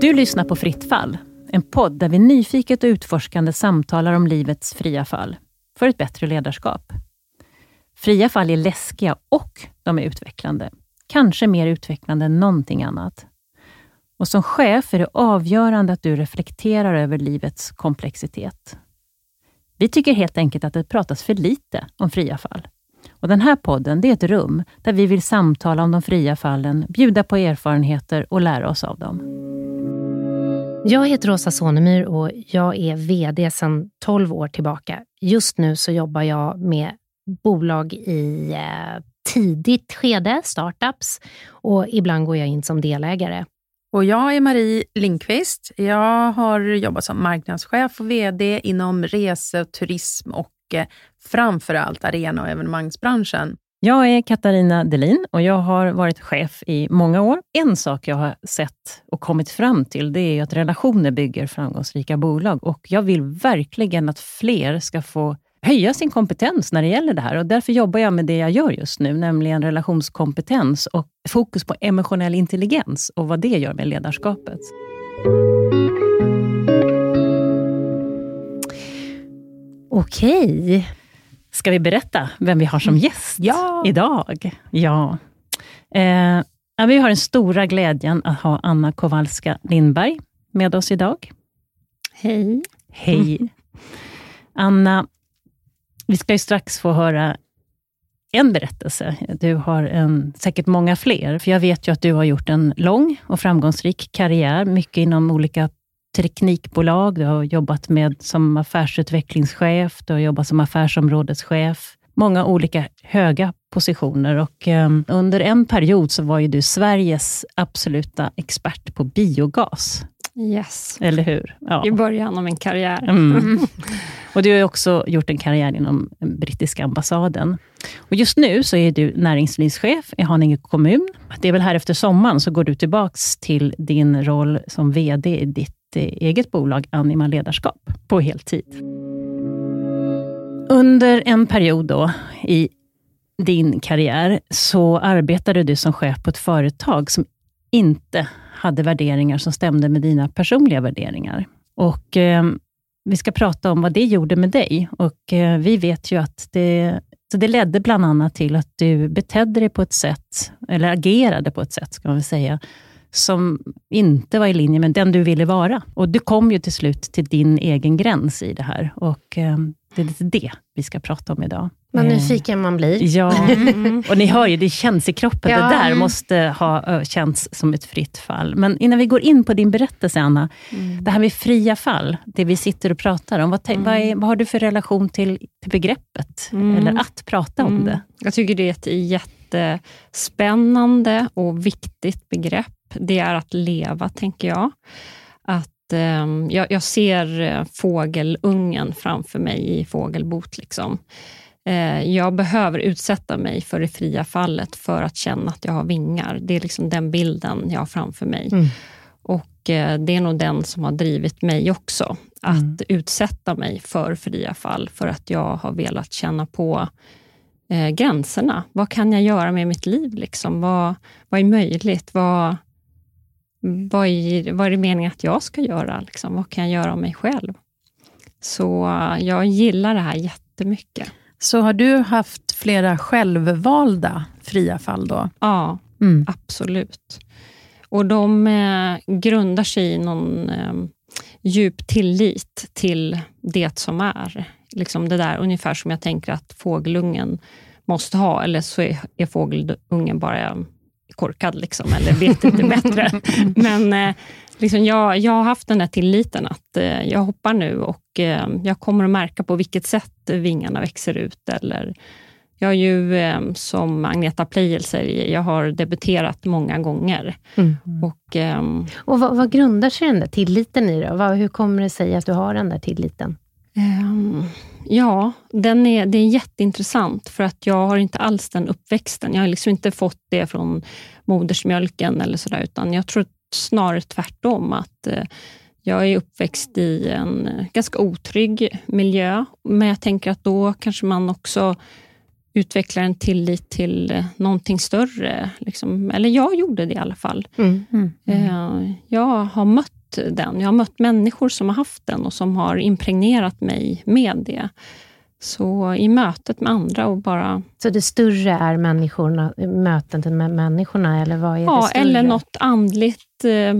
Du lyssnar på Fritt fall, en podd där vi nyfiket och utforskande samtalar om livets fria fall, för ett bättre ledarskap. Fria fall är läskiga och de är utvecklande. Kanske mer utvecklande än någonting annat. Och som chef är det avgörande att du reflekterar över livets komplexitet. Vi tycker helt enkelt att det pratas för lite om fria fall. Och Den här podden det är ett rum där vi vill samtala om de fria fallen, bjuda på erfarenheter och lära oss av dem. Jag heter Åsa Sonemyr och jag är VD sedan 12 år tillbaka. Just nu så jobbar jag med bolag i eh, tidigt skede, startups, och ibland går jag in som delägare. Och jag är Marie Lindqvist. Jag har jobbat som marknadschef och VD inom rese, turism och eh, framför allt arena och evenemangsbranschen. Jag är Katarina Delin och jag har varit chef i många år. En sak jag har sett och kommit fram till, det är att relationer bygger framgångsrika bolag. Och jag vill verkligen att fler ska få höja sin kompetens när det gäller det här. Och därför jobbar jag med det jag gör just nu, nämligen relationskompetens och fokus på emotionell intelligens och vad det gör med ledarskapet. Okej. Ska vi berätta vem vi har som gäst ja. idag? Ja. Eh, vi har den stora glädjen att ha Anna Kowalska Lindberg med oss idag. Hej. Hej. Anna, vi ska ju strax få höra en berättelse. Du har en, säkert många fler, för jag vet ju att du har gjort en lång och framgångsrik karriär, mycket inom olika teknikbolag. Du har jobbat med som affärsutvecklingschef, du har jobbat som affärsområdeschef. Många olika höga positioner och um, under en period så var ju du Sveriges absoluta expert på biogas. Yes. Eller hur? Ja. I början av min karriär. Mm. Och Du har också gjort en karriär inom brittiska ambassaden. Och Just nu så är du näringslivschef i Haninge kommun. Det är väl här efter sommaren så går du tillbaka till din roll som VD i ditt eh, eget bolag Anima Ledarskap på heltid. Under en period då i din karriär så arbetade du som chef på ett företag som inte hade värderingar som stämde med dina personliga värderingar. Och eh, Vi ska prata om vad det gjorde med dig. Och eh, Vi vet ju att det, så det ledde bland annat till att du betedde dig på ett sätt, eller agerade på ett sätt, ska man väl säga, som inte var i linje med den du ville vara. Och Du kom ju till slut till din egen gräns i det här. Och eh, det är lite det vi ska prata om idag. Vad nyfiken man blir. Ja, mm. och ni hör ju, det känns i kroppen. Ja. Det där måste ha känts som ett fritt fall. Men innan vi går in på din berättelse, Anna. Mm. Det här med fria fall, det vi sitter och pratar om. Vad, mm. vad, är, vad har du för relation till, till begreppet? Mm. Eller att prata om mm. det? Jag tycker det är ett jättespännande och viktigt begrepp. Det är att leva, tänker jag. Att jag, jag, ser eh, fågelungen framför mig i fågelbot. Liksom. Eh, jag behöver utsätta mig för det fria fallet för att känna att jag har vingar. Det är liksom den bilden jag har framför mig. Mm. Och eh, Det är nog den som har drivit mig också, att mm. utsätta mig för fria fall, för att jag har velat känna på eh, gränserna. Vad kan jag göra med mitt liv? Liksom? Vad, vad är möjligt? Vad, vad, är, vad är det meningen att jag ska göra? Liksom? Vad kan jag göra av mig själv? Så jag gillar det här jättemycket. Så har du haft flera självvalda fria fall då? Ja, mm. absolut. Och de eh, grundar sig i någon eh, djup tillit till det som är. Liksom det där ungefär som jag tänker att fågelungen måste ha, eller så är, är fågelungen bara korkad, liksom, eller vet inte bättre. Men eh, liksom jag, jag har haft den där tilliten att eh, jag hoppar nu och eh, jag kommer att märka på vilket sätt vingarna växer ut. Eller, jag är ju, som Agneta Pleijel säger, jag har debuterat många gånger. Mm. Och, ehm, och vad, vad, grundar sig den där tilliten i? Då? Hur kommer det sig att du har den där tilliten? Um, ja, den är, det är jätteintressant, för att jag har inte alls den uppväxten. Jag har liksom inte fått det från modersmjölken eller sådär, utan jag tror snarare tvärtom. att eh, jag är uppväxt i en ganska otrygg miljö, men jag tänker att då kanske man också utvecklar en tillit till någonting större. Liksom. Eller jag gjorde det i alla fall. Mm. Eh, Jag har mött den. Jag har mött människor som har haft den och som har impregnerat mig med det. Så i mötet med andra och bara... Så det större är människorna, mötet med människorna, eller vad är det Ja, större? eller något andligt. eh,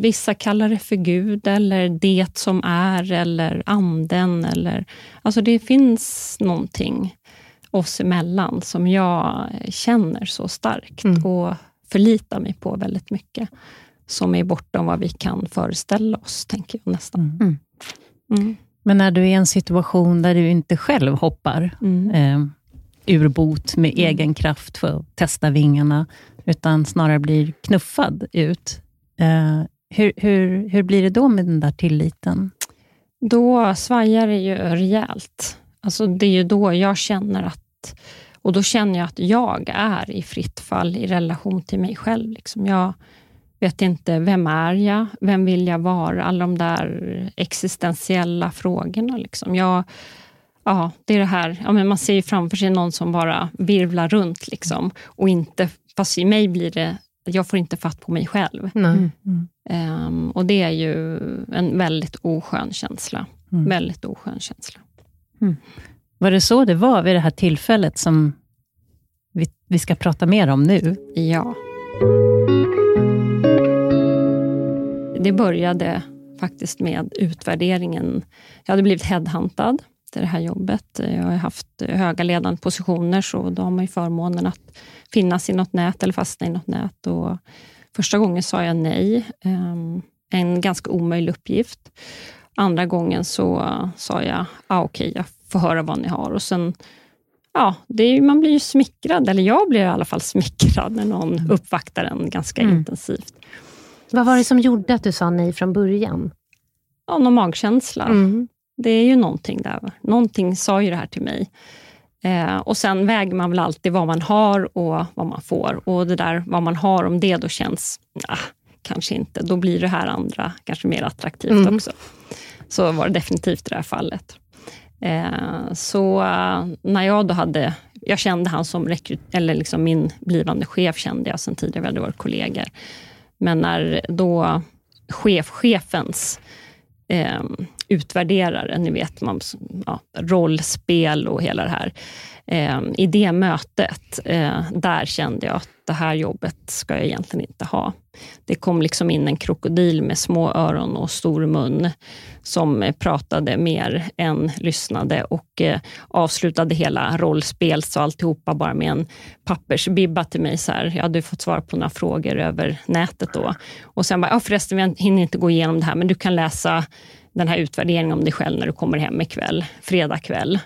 Vissa kallar det för Gud, eller det som är, eller anden. Eller, alltså det finns någonting oss emellan som jag känner så starkt Mm. och förlitar mig på väldigt mycket. Som är bortom vad vi kan föreställa oss, tänker jag nästan. Mm. Mm. Men när du är i en situation där du inte själv hoppar Mm. eh, ur bot med egen kraft för att testa vingarna, utan snarare blir knuffad ut. Eh, hur, hur, hur blir det då med den där tilliten? Då svajar det ju rejält. Alltså det är ju då jag känner att och då känner jag att jag är i fritt fall i relation till mig själv. Liksom jag vet inte, vem är jag? Vem vill jag vara? Alla de där existentiella frågorna. Liksom. Jag, ja, det är det här, ja, men man ser ju framför sig någon som bara virvlar runt. Liksom, och inte, fast i mig blir det, jag får inte fatt på mig själv. Nej. Ehm, och det är ju en väldigt oskön känsla. Mm. Väldigt oskön känsla. Var det så det var vid det här tillfället som vi, vi ska prata mer om nu? Ja. Det började faktiskt med utvärderingen. Jag hade blivit headhuntad till det här jobbet. Jag har haft höga ledande positioner, så då har man ju förmånen att finnas i något nät eller fastna i något nät. Och första gången sa jag nej. Ehm, En ganska omöjlig uppgift. Andra gången så sa jag, ah, okej, jag får höra vad ni har. Och sen Ja, är, man blir ju smickrad, eller jag blir i alla fall smickrad när någon uppvaktar en ganska Mm. intensivt. Vad var det som gjorde att du sa nej från början? Ja, någon magkänsla. Mm. Det är ju någonting där. Någonting sa ju det här till mig. Eh, och Sen väger man väl alltid vad man har och vad man får. Och det där vad man har, om det då känns, nah, kanske inte, då blir det här andra kanske mer attraktivt Mm. också. Så var det definitivt i det här fallet. Eh, så eh, när jag då hade, jag kände han som rekryt, eller liksom min blivande chef kände jag sen tidigare, vi hade varit kollegor. Men när då chef-chefens eh, utvärderare, ni vet, man, ja, rollspel och hela det här. Eh, I det mötet, eh, där kände jag att det här jobbet ska jag egentligen inte ha. Det kom liksom in en krokodil med små öron och stor mun som pratade mer än lyssnade och eh, avslutade hela rollspels och alltihopa bara med en pappersbibba till mig. Så här, jag hade fått svar på några frågor över nätet då. Och sen bara, ja, förresten, jag hinner inte gå igenom det här, men du kan läsa den här utvärderingen om dig själv när du kommer hem ikväll, fredag kväll.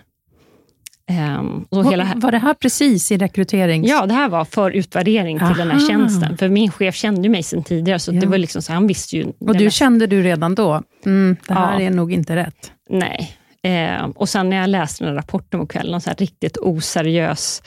Ehm, och hela här, Var det här precis i rekryterings... Ja, det här var för utvärdering till den här Aha. tjänsten. För min chef kände mig sen tidigare, så Ja. det var liksom så, han visste ju. Och du mesta. kände du redan då, mm, det här Ja. är nog inte rätt. Nej. Eh, och sen när jag läste den här rapporten på kvällen, en så här riktigt oseriös,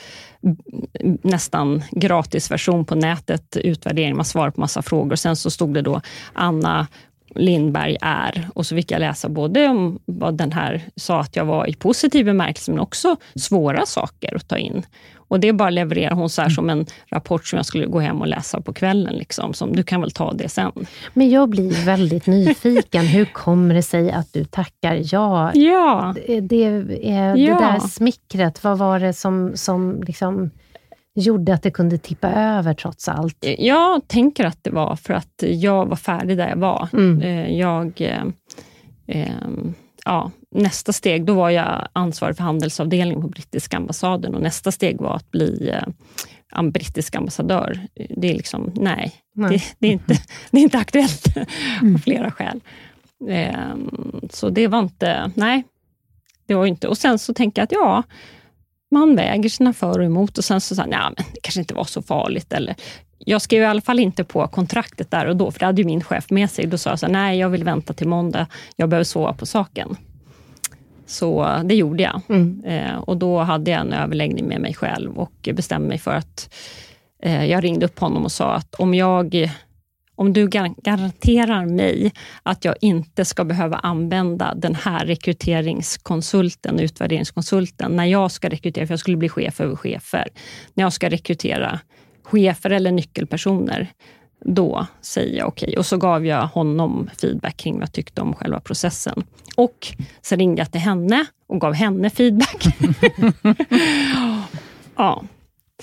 nästan gratis version på nätet, utvärdering, man svarar på massa frågor. Sen så stod det då Anna Lindberg är, och så fick jag läsa både om vad den här sa att jag var i positiv bemärkelse, men också svåra saker att ta in. Och det bara levererar hon så här som en rapport som jag skulle gå hem och läsa på kvällen. Liksom, som du kan väl ta det sen. Men jag blir väldigt nyfiken. Hur kommer det sig att du tackar ja? Ja, Det, det, eh, Ja. det där smickret, vad var det som, som liksom gjorde att det kunde tippa över trots allt? Jag tänker att det var för att jag var färdig där jag var. Mm. Eh, Jag, eh, eh, ja, nästa steg, då var jag ansvarig för handelsavdelningen på brittiska ambassaden och nästa steg var att bli eh, brittisk ambassadör. Det är liksom, nej, Nej. Det, det, är inte, det är inte aktuellt av flera skäl. Eh, Så det var inte, nej, det var inte. Och sen så tänker jag att ja, man väger sina för och emot och sen så sa nej, men det kanske inte var så farligt. Eller, jag skrev i alla fall inte på kontraktet där och då, för det hade ju min chef med sig. Då sa jag så här, nej, jag vill vänta till måndag. Jag behöver sova på saken. Så det gjorde jag. Mm. Eh, och då hade jag en överläggning med mig själv och bestämde mig för att eh, jag ringde upp honom och sa att om jag, om du garanterar mig att jag inte ska behöva använda den här rekryteringskonsulten, utvärderingskonsulten, när jag ska rekrytera, för jag skulle bli chef över chefer, när jag ska rekrytera chefer eller nyckelpersoner, då säger jag okej. Okay. Och så gav jag honom feedback kring vad jag tyckte om själva processen. Och sen ringde jag till henne och gav henne feedback. ja,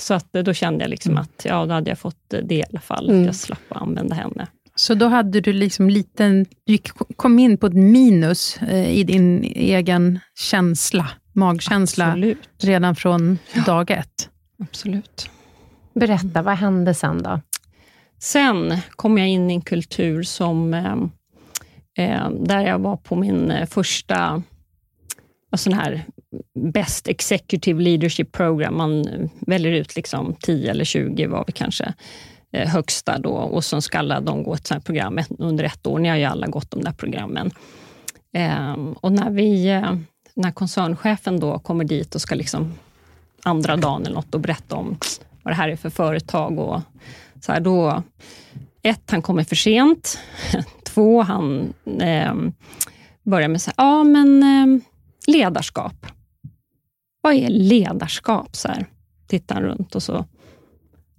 så att då kände jag liksom mm. att ja, då hade jag fått det i alla fall, mm. att jag slapp använda henne. Så då hade du liksom liten, du kom in på ett minus eh, i din egen känsla, magkänsla, Absolut. redan från ja. dag ett? Absolut. Berätta, vad hände sen då? Sen kom jag in i en kultur som, eh, eh där jag var på min eh, första sån här Best Executive Leadership Program. Man väljer ut liksom 10 eller 20 var vi kanske eh, högsta då och så ska alla de gå ett sånt program under ett år. Ni har ju alla gått de där programmen. Ehm, och när, vi, eh, när koncernchefen då kommer dit och ska liksom andra dagen eller något och berätta om vad det här är för företag. Och så här, då, ett, han kommer för sent. Två, han eh, börjar med så här, ja men eh, ledarskap. Vad är ledarskap? Så här, tittar han runt och så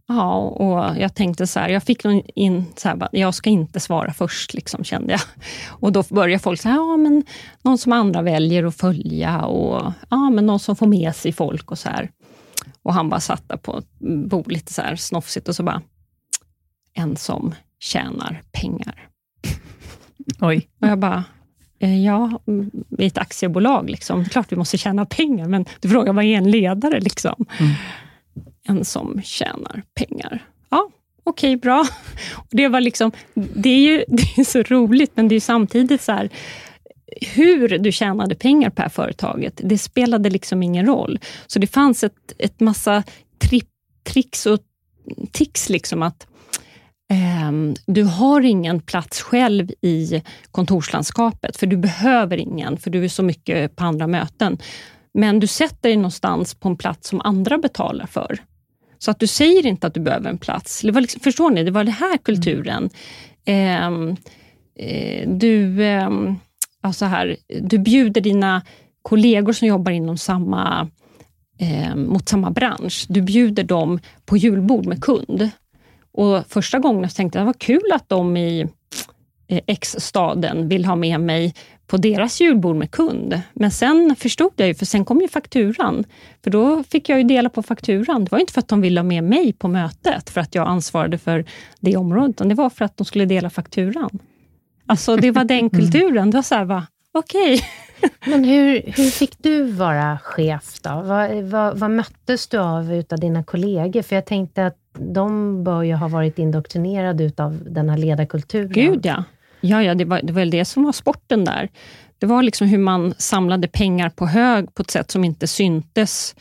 Ja, och jag tänkte så här, jag fick in så här, jag ska inte svara först, liksom, kände jag. Och då börjar folk säga, ja men någon som andra väljer att följa och ja, men någon som får med sig folk och så här. Och han bara satt där på ett bord lite så här snofsigt och så bara, en som tjänar pengar. Oj. Och jag bara, ja, vi är ett aktiebolag, liksom. klart vi måste tjäna pengar, men du frågar vad är en ledare? Liksom? Mm. En som tjänar pengar. Ja, okej, okay, bra. Det, var liksom, det, är ju det är så roligt, men det är samtidigt så här, hur du tjänade pengar på det här företaget, det spelade liksom ingen roll. Så det fanns ett, ett massa tripp, tricks och tics, liksom att eh, Ehm, du har ingen plats själv i kontorslandskapet, för du behöver ingen, för du är så mycket på andra möten. Men du sätter dig någonstans på en plats som andra betalar för. Så att du säger inte att du behöver en plats. Det var liksom, förstår ni? Det var den här kulturen. Mm. Eh, du... Eh, alltså här, du bjuder dina kollegor som jobbar inom samma, eh, mot samma bransch, du bjuder dem på julbord med kund. Och Första gången så tänkte jag, vad kul att de i eh, X-staden vill ha med mig på deras julbord med kund. Men sen förstod jag ju, för sen kom ju fakturan. För då fick jag ju dela på fakturan. Det var inte för att de ville ha med mig på mötet, för att jag ansvarade för det området, utan det var för att de skulle dela fakturan. Alltså det var den mm. kulturen. Det var så här, va, okej. Okay. Men hur, hur fick du vara chef då? Vad, vad, vad möttes du av utav dina kollegor? För jag tänkte att de bör ju ha varit indoktrinerade utav den här ledarkulturen. Gud ja. Ja, ja det, var, det var väl det som var sporten där. Det var liksom hur man samlade pengar på hög på ett sätt som inte syntes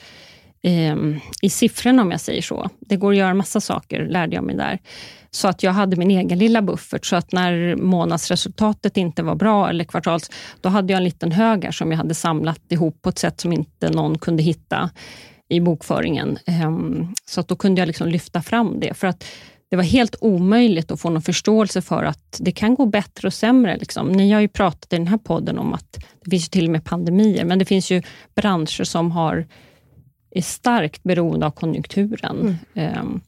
eh, i siffrorna, om jag säger så. Det går att göra massa saker, lärde jag mig där. Så att jag hade min egen lilla buffert, så att när månadsresultatet inte var bra, eller kvartals, då hade jag en liten hög här som jag hade samlat ihop på ett sätt som inte någon kunde hitta i bokföringen. Ehm, så att då kunde jag liksom lyfta fram det. För att det var helt omöjligt att få någon förståelse för att det kan gå bättre och sämre. Liksom. Ni har ju pratat i den här podden om att det finns till och med pandemier, men det finns ju branscher som har, är starkt beroende av konjunkturen. Mm. Um,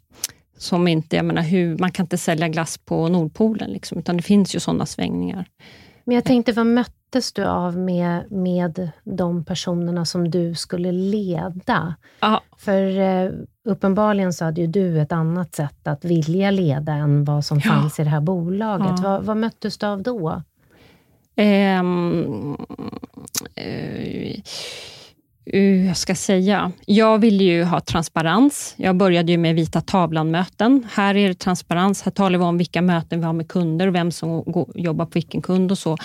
som inte, jag menar, hur, man kan inte sälja glass på Nordpolen, liksom, utan det finns ju sådana svängningar. Men jag tänkte, vad möttes du av med, med de personerna som du skulle leda? Aha. För eh, uppenbarligen så hade ju du ett annat sätt att vilja leda än vad som ja. fanns i det här bolaget. Ja. Vad, vad möttes du av då? Um, uh, uh, jag ska säga, jag ville ju ha transparens. Jag började ju med vita tavlan-möten. Här är det transparens. Här talar vi om vilka möten vi har med kunder och vem som går, jobbar på vilken kund och så.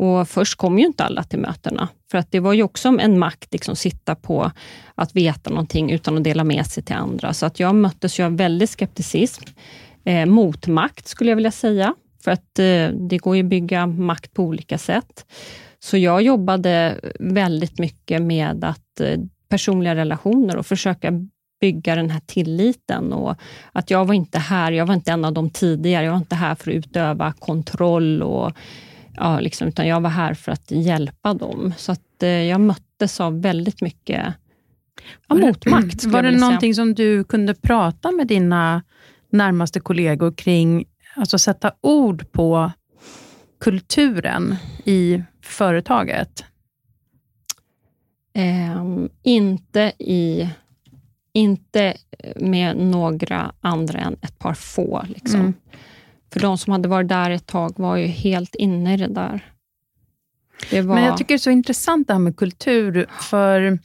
Och Först kom ju inte alla till mötena, för att det var ju också en makt, liksom sitta på att veta någonting utan att dela med sig till andra. Så att jag möttes ju av väldigt skepticism. Eh, motmakt skulle jag vilja säga, för att eh, det går ju att bygga makt på olika sätt. Så jag jobbade väldigt mycket med att eh, personliga relationer och försöka bygga den här tilliten och att jag var inte här, jag var inte en av de tidigare, jag var inte här för att utöva kontroll, och, ja, liksom, utan jag var här för att hjälpa dem. Så att eh, jag möttes av väldigt mycket ja, motmakt. Var det någonting som du kunde prata med dina närmaste kollegor kring, alltså sätta ord på kulturen i företaget? Um, inte, i, inte med några andra än ett par få. Liksom. Mm. För de som hade varit där ett tag var ju helt inne i det där. Det var... Men jag tycker det är så intressant det här med kultur, för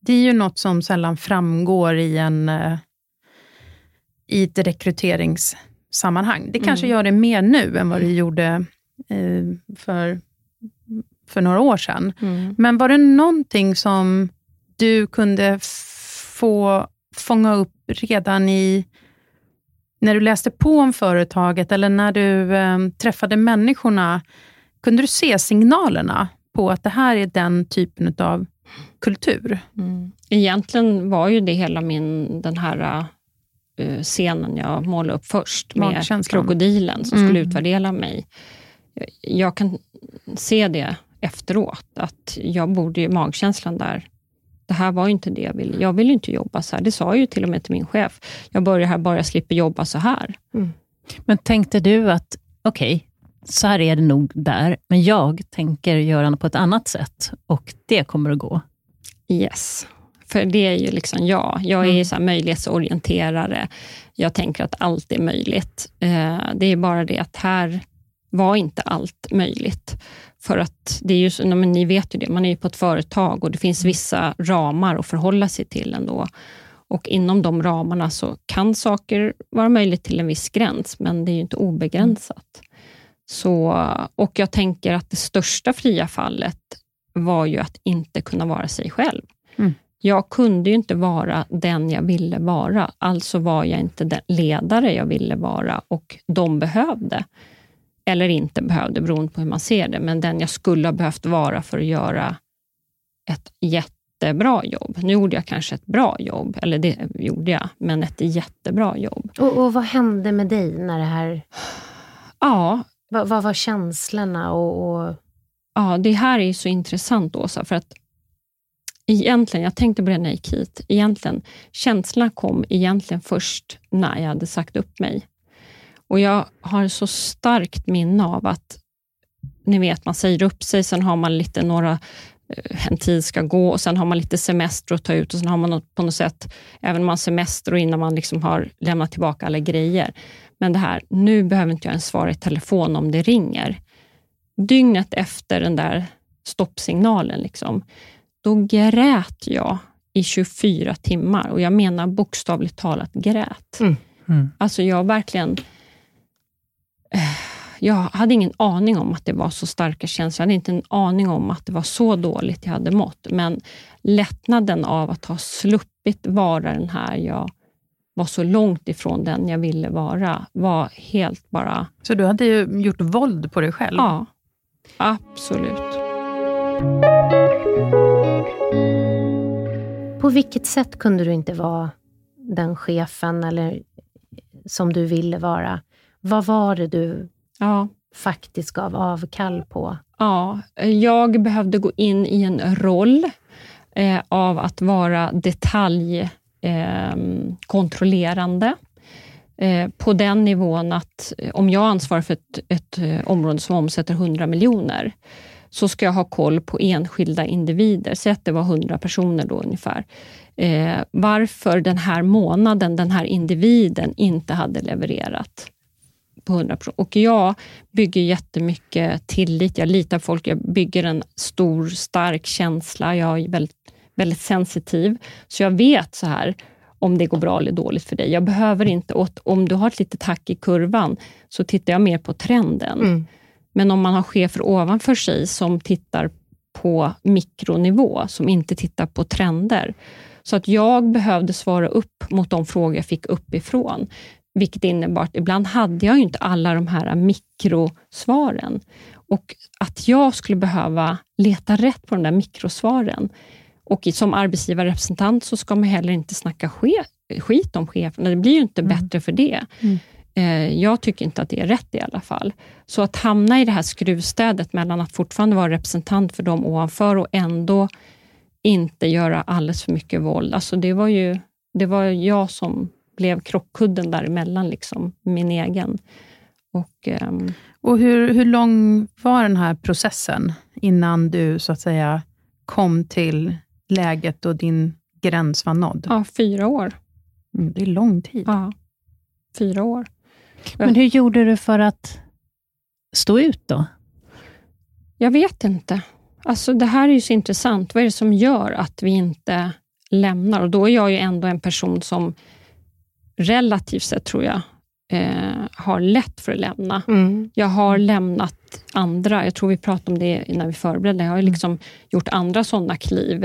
det är ju något som sällan framgår i, en, eh, i ett rekryteringssammanhang. Det kanske mm. gör det mer nu än vad det gjorde eh, för för några år sedan. Mm. Men var det någonting som du kunde få fånga upp redan i när du läste på om företaget eller när du eh, träffade människorna? Kunde du se signalerna på att det här är den typen av kultur? Mm. Egentligen var ju det hela min, den här uh, scenen jag målade upp först, med krokodilen som mm. skulle utvärdera mig. Jag kan se det efteråt, att jag borde ju magkänslan där, det här var inte det jag ville. Jag vill inte jobba så här. Det sa jag ju till och med till min chef. Jag börjar här bara jag slipper jobba så här. Mm. Men tänkte du att, okej, okay, så här är det nog där, men jag tänker göra det på ett annat sätt och det kommer att gå? Yes. För det är ju liksom jag. Jag är mm. så möjlighetsorienterare. Jag tänker att allt är möjligt. Eh, det är bara det att här var inte allt möjligt. För att det är ju, men ni vet ju det, man är ju på ett företag och det finns mm. vissa ramar att förhålla sig till ändå. Och inom de ramarna så kan saker vara möjligt till en viss gräns, men det är ju inte obegränsat. Så, och jag tänker att det största fria fallet var ju att inte kunna vara sig själv. Mm. Jag kunde ju inte vara den jag ville vara, alltså var jag inte den ledare jag ville vara och de behövde eller inte behövde, beroende på hur man ser det, men den jag skulle ha behövt vara för att göra ett jättebra jobb. Nu gjorde jag kanske ett bra jobb, eller det gjorde jag, men ett jättebra jobb. Och, och vad hände med dig när det här... Ja. Vad, vad var känslorna? Och, och, Ja, det här är så intressant, Åsa, för att egentligen, jag tänkte på det när jag gick hit, egentligen, känslorna kom egentligen först när jag hade sagt upp mig. Och Jag har så starkt minne av att, ni vet, man säger upp sig, sen har man lite några eh, en tid ska gå och sen har man lite semester att ta ut och sen har man på något sätt, även om man har semester och innan man liksom har lämnat tillbaka alla grejer. Men det här, nu behöver inte jag ens svara i telefon om det ringer. Dygnet efter den där stoppsignalen, liksom, då grät jag i 24 timmar och jag menar bokstavligt talat grät. Mm. Mm. Alltså jag verkligen jag hade ingen aning om att det var så starka känslor. Jag hade inte en aning om att det var så dåligt jag hade mått. Men lättnaden av att ha sluppit vara den här jag var så långt ifrån den jag ville vara, var helt bara... Så du hade ju gjort våld på dig själv? Ja, absolut. På vilket sätt kunde du inte vara den chefen eller som du ville vara? Vad var det du ja. faktiskt gav avkall på? Ja, jag behövde gå in i en roll eh, av att vara detaljkontrollerande. Eh, eh, på den nivån att eh, om jag ansvarar för ett, ett eh, område som omsätter 100 miljoner, så ska jag ha koll på enskilda individer. Säg att det var 100 personer då ungefär. Eh, varför den här månaden, den här individen inte hade levererat på 100 Och jag bygger jättemycket tillit. Jag litar på folk. Jag bygger en stor, stark känsla. Jag är väldigt, väldigt sensitiv. Så jag vet så här om det går bra eller dåligt för dig. Jag behöver inte, om du har ett litet hack i kurvan, så tittar jag mer på trenden. Mm. Men om man har chefer ovanför sig som tittar på mikronivå, som inte tittar på trender. Så att jag behövde svara upp mot de frågor jag fick uppifrån. Vilket innebar att ibland hade jag inte alla de här mikrosvaren. Och att jag skulle behöva leta rätt på de där mikrosvaren Och som arbetsgivarrepresentant så ska man heller inte snacka skit om cheferna. Det blir ju inte mm. bättre för det. Mm. Eh, jag tycker inte att det är rätt i alla fall. Så att hamna i det här skruvstädet mellan att fortfarande vara representant för dem ovanför och ändå inte göra alldeles för mycket våld. Alltså det var ju det var jag som blev krockkudden däremellan, liksom, min egen. Och, um... och hur, hur lång var den här processen innan du så att säga kom till läget och din gräns var nådd? Ja, fyra år. Mm, det är lång tid. Ja, fyra år. Men hur gjorde du för att stå ut då? Jag vet inte. Alltså Det här är ju så intressant. Vad är det som gör att vi inte lämnar? Och Då är jag ju ändå en person som relativt sett, tror jag, eh, har lätt för att lämna. Mm. Jag har lämnat andra. Jag tror vi pratade om det när vi förberedde. Jag har mm. liksom gjort andra sådana kliv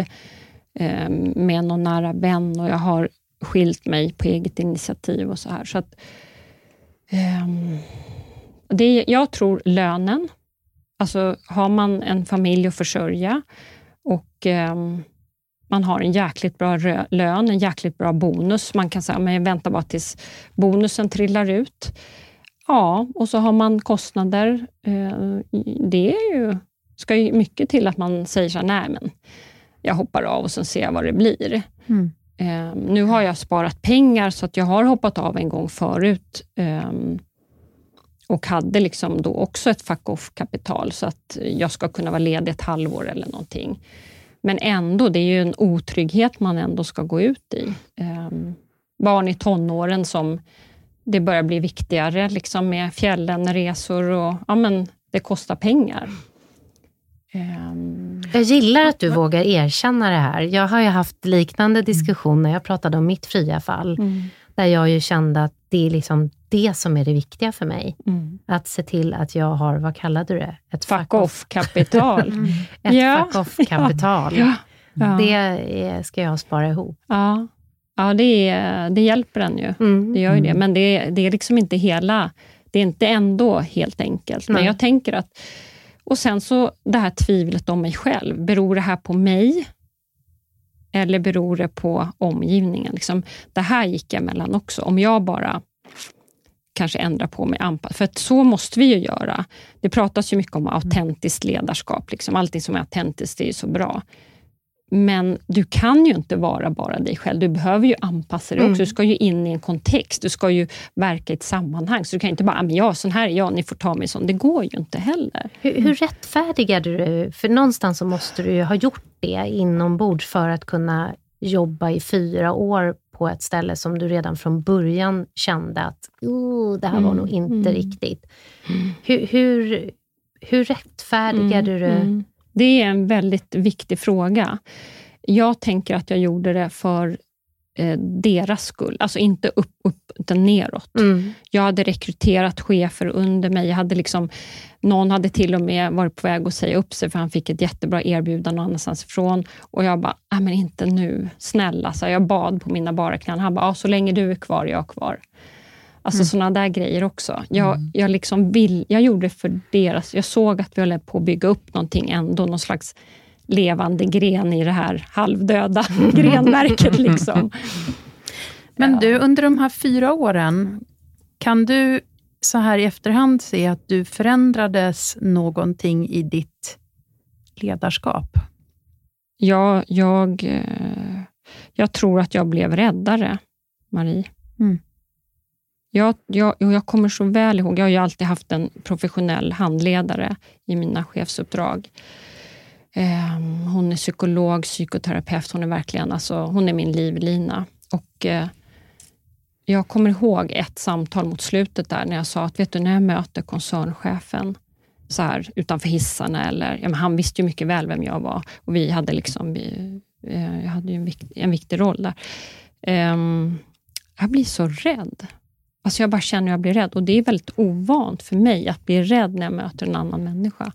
eh, med någon nära vän och jag har skilt mig på eget initiativ och så här. Så att, eh, det, jag tror lönen. Alltså har man en familj att försörja och eh, man har en jäkligt bra lön, en jäkligt bra bonus. Man kan säga, men jag väntar bara tills bonusen trillar ut. Ja, och så har man kostnader. Eh, det är ju, ska ju mycket till att man säger så här, nej men jag hoppar av och sen ser jag vad det blir. Mm. Eh, nu har jag sparat pengar så att jag har hoppat av en gång förut ehm, och hade liksom då också ett fuck-off-kapital så att jag ska kunna vara ledig ett halvår eller någonting. Men ändå, det är ju en otrygghet man ändå ska gå ut i. Um, barn i tonåren som det börjar bli viktigare liksom med fjällen, resor och ja, men det kostar pengar. Um, jag gillar att du vågar erkänna det här. Jag har ju haft liknande diskussioner, jag pratade om mitt fria fall, mm. Där jag ju kände att det är liksom det som är det viktiga för mig. Mm. Att se till att jag har, vad kallade du det? Ett fuck off-kapital. mm. Ett ja. fuck off-kapital. Ja. Ja. Det är, ska jag spara ihop. Ja, ja det, är, det hjälper en ju. Mm. Det gör ju det. Mm. Men det, det är liksom inte hela... Det är inte ändå helt enkelt. Men jag tänker att... Och sen så det här tvivlet om mig själv. Beror det här på mig? Eller beror det på omgivningen? Liksom, det här gick jag mellan också. Om jag bara kanske ändrar på mig, anpassar. För att så måste vi ju göra. Det pratas ju mycket om autentiskt ledarskap. Liksom. Allting som är autentiskt är ju så bra. Men du kan ju inte vara bara dig själv. Du behöver ju anpassa dig mm. också. Du ska ju in i en kontext. Du ska ju verka i ett sammanhang. Så du kan inte bara, men ja, sån här är jag, ni får ta mig sån. Det går ju inte heller. Hur, hur rättfärdigar du För någonstans så måste du ju ha gjort det inombords för att kunna jobba i fyra år på ett ställe som du redan från början kände att oh, det här var mm. nog inte mm. riktigt. Hur, hur, hur rättfärdigar mm. du det? Är en väldigt viktig fråga. Jag tänker att jag gjorde det för eh, deras skull, alltså inte upp, upp utan neråt. Mm. Jag hade rekryterat chefer under mig. Jag hade liksom, någon hade till och med varit på väg att säga upp sig, för han fick ett jättebra erbjudande någon annanstans ifrån. Och jag bara, nej men inte nu, snälla. Så jag bad på mina bara knän. Han bara, så länge du är kvar, jag är kvar. Alltså mm. sådana där grejer också. Jag, mm. jag, liksom vill, jag gjorde det för deras... Jag såg att vi höll på att bygga upp någonting ändå, någon slags levande gren i det här halvdöda grenverket. Liksom. Men du, under de här fyra åren, kan du så här i efterhand se att du förändrades någonting i ditt ledarskap? Ja, jag, eh, jag tror att jag blev räddare, Marie. Mm. Jag, jag, jag kommer så väl ihåg, jag har ju alltid haft en professionell handledare i mina chefsuppdrag. Ehm, hon är psykolog, psykoterapeut, hon är verkligen alltså, hon är min livlina. Och, eh, jag kommer ihåg ett samtal mot slutet där när jag sa att vet du, när jag möter koncernchefen så här, utanför hissarna, eller, ja, men han visste ju mycket väl vem jag var och vi hade liksom, vi, eh, jag hade en, vikt, en viktig roll där. Ehm, jag blir så rädd. Alltså jag bara känner att jag blir rädd och det är väldigt ovant för mig att bli rädd när jag möter en annan människa.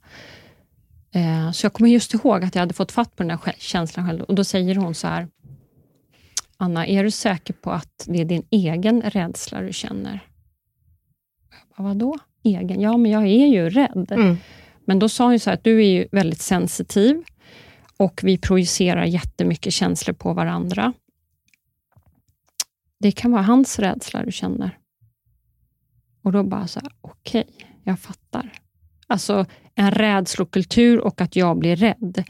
Eh, så jag kommer just ihåg att jag hade fått fatt på den här känslan själv och då säger hon så här, Anna, är du säker på att det är din egen rädsla du känner? Jag bara, Vadå egen? Ja, men jag är ju rädd. Mm. Men då sa hon så här, att du är ju väldigt sensitiv och vi projicerar jättemycket känslor på varandra. Det kan vara hans rädsla du känner. Och då bara så här, okej, okay, jag fattar. Alltså en rädslokultur och att jag blir rädd,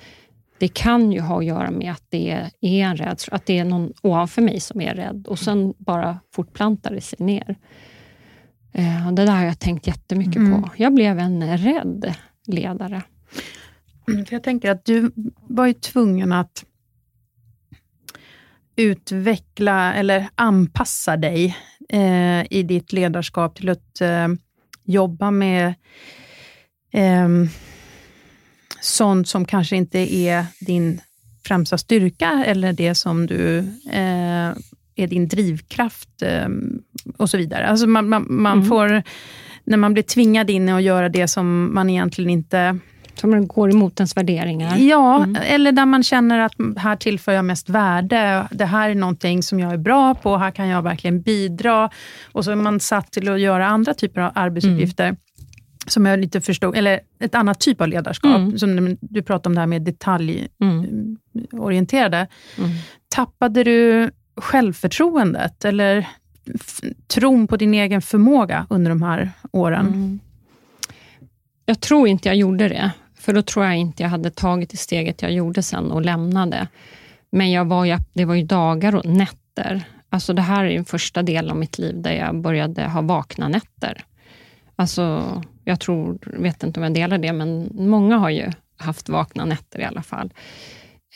det kan ju ha att göra med att det är en rädsla, att det är någon ovanför mig som är rädd och sen bara fortplantar det sig ner. Eh, det där har jag tänkt jättemycket mm. på. Jag blev en rädd ledare. Mm, jag tänker att du var ju tvungen att utveckla eller anpassa dig eh, i ditt ledarskap till att eh, jobba med eh, sånt som kanske inte är din främsta styrka eller det som du eh, är din drivkraft eh, och så vidare. Alltså man, man, man mm. får, när man blir tvingad in i att göra det som man egentligen inte som går emot ens värderingar? Ja, mm. eller där man känner att här tillför jag mest värde. Det här är någonting som jag är bra på, här kan jag verkligen bidra. Och så är man satt till att göra andra typer av arbetsuppgifter. Mm. Som jag lite förstod, eller ett annat typ av ledarskap. Mm. Som du pratade om det här med detaljorienterade. Mm. Tappade du självförtroendet eller tron på din egen förmåga under de här åren? Mm. Jag tror inte jag gjorde det. För då tror jag inte jag hade tagit det steget jag gjorde sen och lämnade. Men jag var ju, det var ju dagar och nätter. Alltså det här är den första delen av mitt liv där jag började ha vakna nätter. Alltså, jag tror, vet inte om jag delar det, men många har ju haft vakna nätter i alla fall.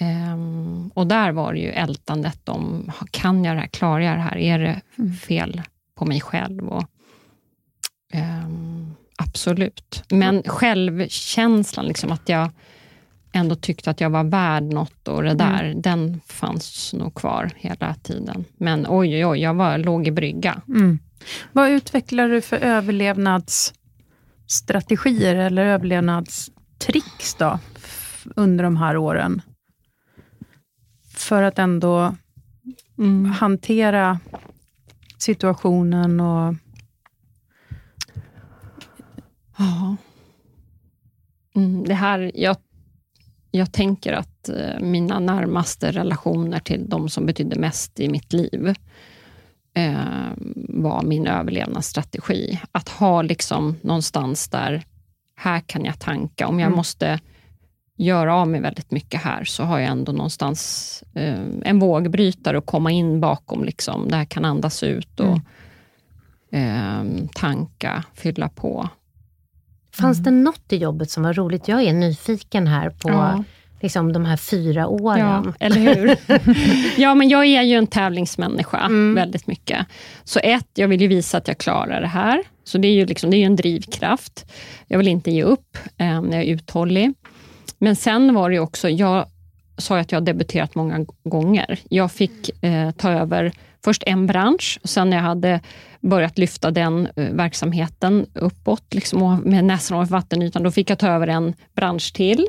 Um, och där var det ju ältandet om, kan jag det här, klarar jag det här, är det mm. fel på mig själv? Och, um, Absolut. Men självkänslan, liksom att jag ändå tyckte att jag var värd något och det mm. där, mm. den fanns nog kvar hela tiden. Men oj, oj, oj, jag var, låg i brygga. Mm. Vad utvecklar du för överlevnadsstrategier eller överlevnadstricks då, under de här åren? För att ändå mm. hantera situationen och Ja. Mm, det här, jag, jag tänker att eh, mina närmaste relationer till de som betydde mest i mitt liv eh, var min överlevnadsstrategi. Att ha liksom någonstans där, här kan jag tanka. Om jag mm. måste göra av med väldigt mycket här, så har jag ändå någonstans eh, en vågbrytare att komma in bakom. Liksom. Det här kan andas ut och mm. eh, tanka, fylla på. Fanns mm. det något i jobbet som var roligt? Jag är nyfiken här på ja. liksom, de här fyra åren. Ja, eller hur? ja, men jag är ju en tävlingsmänniska mm. väldigt mycket. Så ett, jag vill ju visa att jag klarar det här. Så det är ju liksom, det är en drivkraft. Jag vill inte ge upp eh, när jag är uthållig. Men sen var det också, jag sa att jag har debuterat många gånger. Jag fick eh, ta över först en bransch, och sen när jag hade börjat lyfta den eh, verksamheten uppåt, liksom, med näsan ovanför vattenytan, då fick jag ta över en bransch till,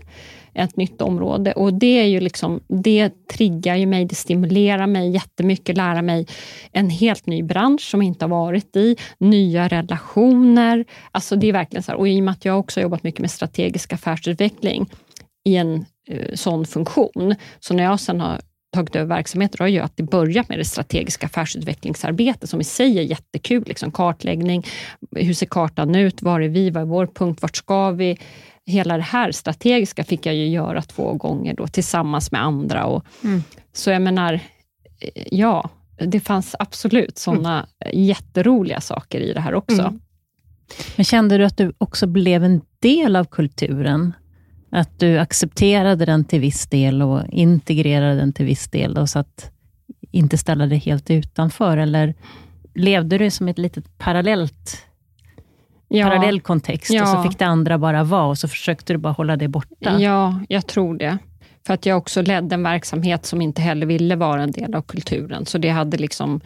ett nytt område. Och Det är ju liksom, det triggar ju mig, det stimulerar mig jättemycket, lära mig en helt ny bransch som jag inte har varit i, nya relationer. Alltså det är verkligen så här, och i och med att jag också har jobbat mycket med strategisk affärsutveckling i en eh, sån funktion, så när jag sen har tagit över verksamheter har ju att det börjat med det strategiska affärsutvecklingsarbetet som i sig är jättekul. Liksom kartläggning, hur ser kartan ut, var är vi, vad är vår punkt, vart ska vi? Hela det här strategiska fick jag ju göra två gånger då, tillsammans med andra. Och, mm. Så jag menar, ja, det fanns absolut sådana mm. jätteroliga saker i det här också. Mm. Men kände du att du också blev en del av kulturen? Att du accepterade den till viss del och integrerade den till viss del, då, så att inte ställa dig helt utanför? Eller levde du som ett litet parallellt ja. parallell kontext ja. och så fick det andra bara vara och så försökte du bara hålla det borta? Ja, jag tror det. För att jag också ledde en verksamhet som inte heller ville vara en del av kulturen. Så det hade liksom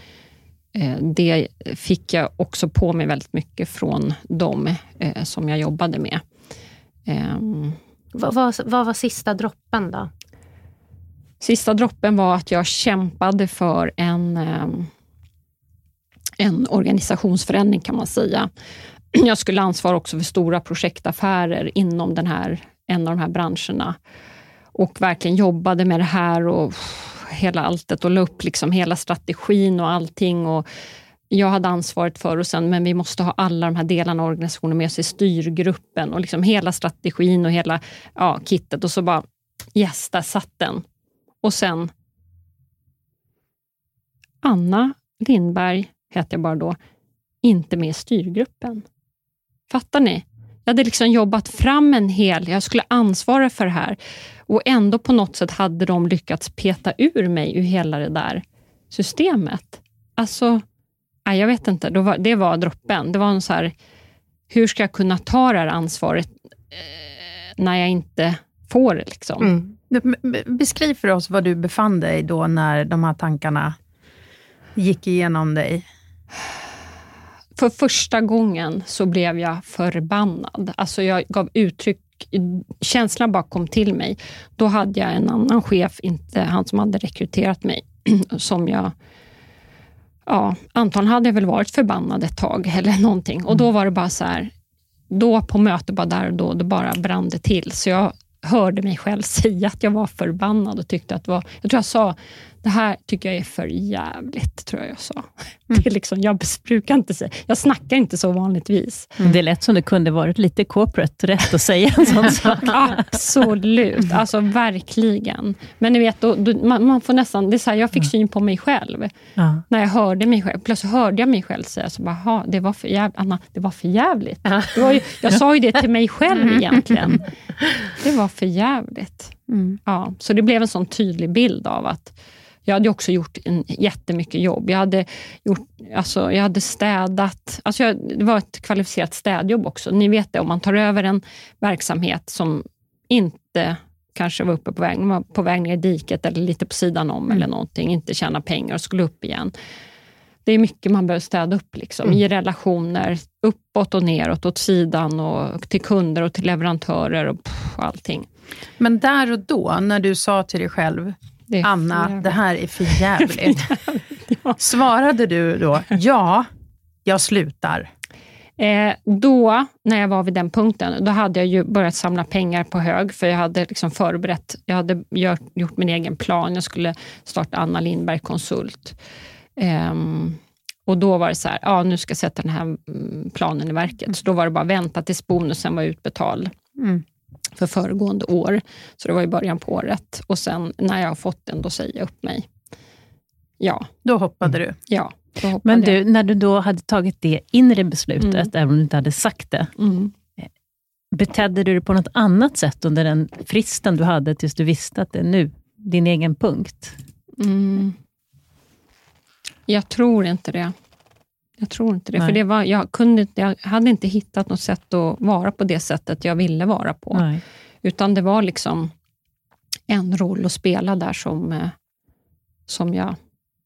eh, det fick jag också på mig väldigt mycket från dem eh, som jag jobbade med. Vad, vad, vad var sista droppen då? Sista droppen var att jag kämpade för en, ehm, en organisationsförändring kan man säga. Jag skulle ansvara också för stora projektaffärer inom den här, en av de här branscherna. och verkligen jobbade med det här och hela alltet och la upp liksom hela strategin och allting. Och jag hade ansvaret för och sen, men vi måste ha alla de här delarna av organisationen med oss i styrgruppen och liksom hela strategin och hela ja, kittet och så bara yes, där satt den. Och sen Anna Lindberg, hette jag bara då, inte med i styrgruppen. Fattar ni? Jag hade liksom jobbat fram en hel, jag skulle ansvara för det här och ändå på något sätt hade de lyckats peta ur mig ur hela det där systemet. Alltså, jag vet inte, det var, det var droppen. Det var en så här, hur ska jag kunna ta det här ansvaret eh, när jag inte får det? Liksom? Mm. Beskriv för oss var du befann dig då när de här tankarna gick igenom dig. För första gången så blev jag förbannad. Alltså jag gav uttryck känslan bara kom till mig. Då hade jag en annan chef, inte han som hade rekryterat mig, som jag ja, antagligen hade väl varit förbannad ett tag eller någonting. Och då mm. var det bara så här, då på mötet, bara där och då, då bara brann det till. Så jag hörde mig själv säga att jag var förbannad och tyckte att det var... Jag tror jag sa, det här tycker jag är för jävligt, tror jag jag sa. Mm. Det är liksom, jag brukar inte säga, jag snackar inte så vanligtvis. Mm. Det lät som det kunde varit lite corporate rätt att säga en sån sak. Absolut, alltså verkligen. Men ni vet, då, då, man, man, får nästan, det är så här, jag fick syn på mig själv. Ja. När jag hörde mig själv. Plötsligt hörde jag mig själv säga, så bara, det var för jävligt. Anna, det var för jävligt. Ja. Det var ju, jag sa ju det till mig själv mm. egentligen. Det var för jävligt. Mm. Ja, så det blev en sån tydlig bild av att jag hade också gjort en, jättemycket jobb. Jag hade, gjort, alltså, jag hade städat. Alltså jag, det var ett kvalificerat städjobb också. Ni vet det, om man tar över en verksamhet som inte kanske var uppe på väg, var på väg ner i diket eller lite på sidan om mm. eller någonting, inte tjäna pengar och skulle upp igen. Det är mycket man behöver städa upp liksom, mm. i relationer, uppåt och neråt, åt sidan och till kunder och till leverantörer och pff, allting. Men där och då, när du sa till dig själv, det Anna, det här är för jävligt. ja. Svarade du då, ja, jag slutar? Eh, då, när jag var vid den punkten, då hade jag ju börjat samla pengar på hög, för jag hade liksom förberett, jag hade gjort, gjort min egen plan. Jag skulle starta Anna Lindberg Konsult. Eh, och då var det så här, ja nu ska jag sätta den här mm, planen i verket. Så då var det bara att vänta tills bonusen var utbetald. Mm för föregående år. Så det var i början på året. Och sen när jag har fått den, då säger jag upp mig. Ja. Då hoppade du? Ja. Men du, när du då hade tagit det inre beslutet, mm. även om du inte hade sagt det, mm. betedde du dig på något annat sätt under den fristen du hade, tills du visste att det är nu, din egen punkt? Mm. Jag tror inte det. Jag tror inte det. Nej. För det var, jag, kunde, jag hade inte hittat något sätt att vara på det sättet jag ville vara på. Nej. Utan det var liksom en roll att spela där som, eh, som jag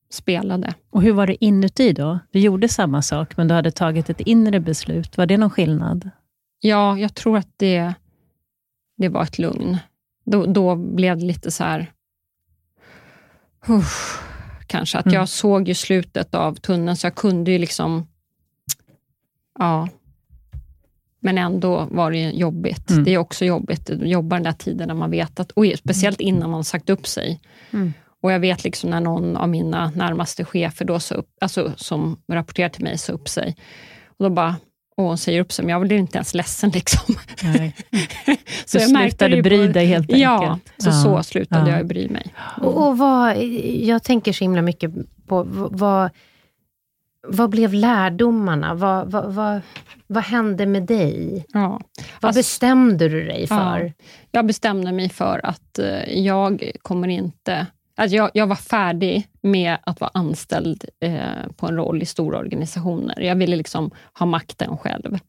spelade. Och Hur var det inuti då? Du gjorde samma sak, men du hade tagit ett inre beslut. Var det någon skillnad? Ja, jag tror att det, det var ett lugn. Då, då blev det lite så här... Uff, kanske. Att mm. jag såg ju slutet av tunneln, så jag kunde ju liksom... Ja. Men ändå var det jobbigt. Mm. Det är också jobbigt att jobba den där tiden när man vet att, och speciellt innan man sagt upp sig. Mm. Och jag vet liksom när någon av mina närmaste chefer då så upp, alltså, som rapporterar till mig sa upp sig. Och då bara, och hon säger upp sig, men jag blev inte ens ledsen. Liksom. Nej. så du slutade bry dig helt enkelt? Ja, så, ja. så slutade ja. jag bry mig. Och, och vad, jag tänker så himla mycket på vad, vad blev lärdomarna? Vad, vad, vad, vad hände med dig? Ja. Vad alltså, bestämde du dig för? Ja, jag bestämde mig för att uh, jag kommer inte Alltså jag, jag, var färdig med att vara anställd eh, på en roll i stora organisationer. Jag ville liksom ha makten själv.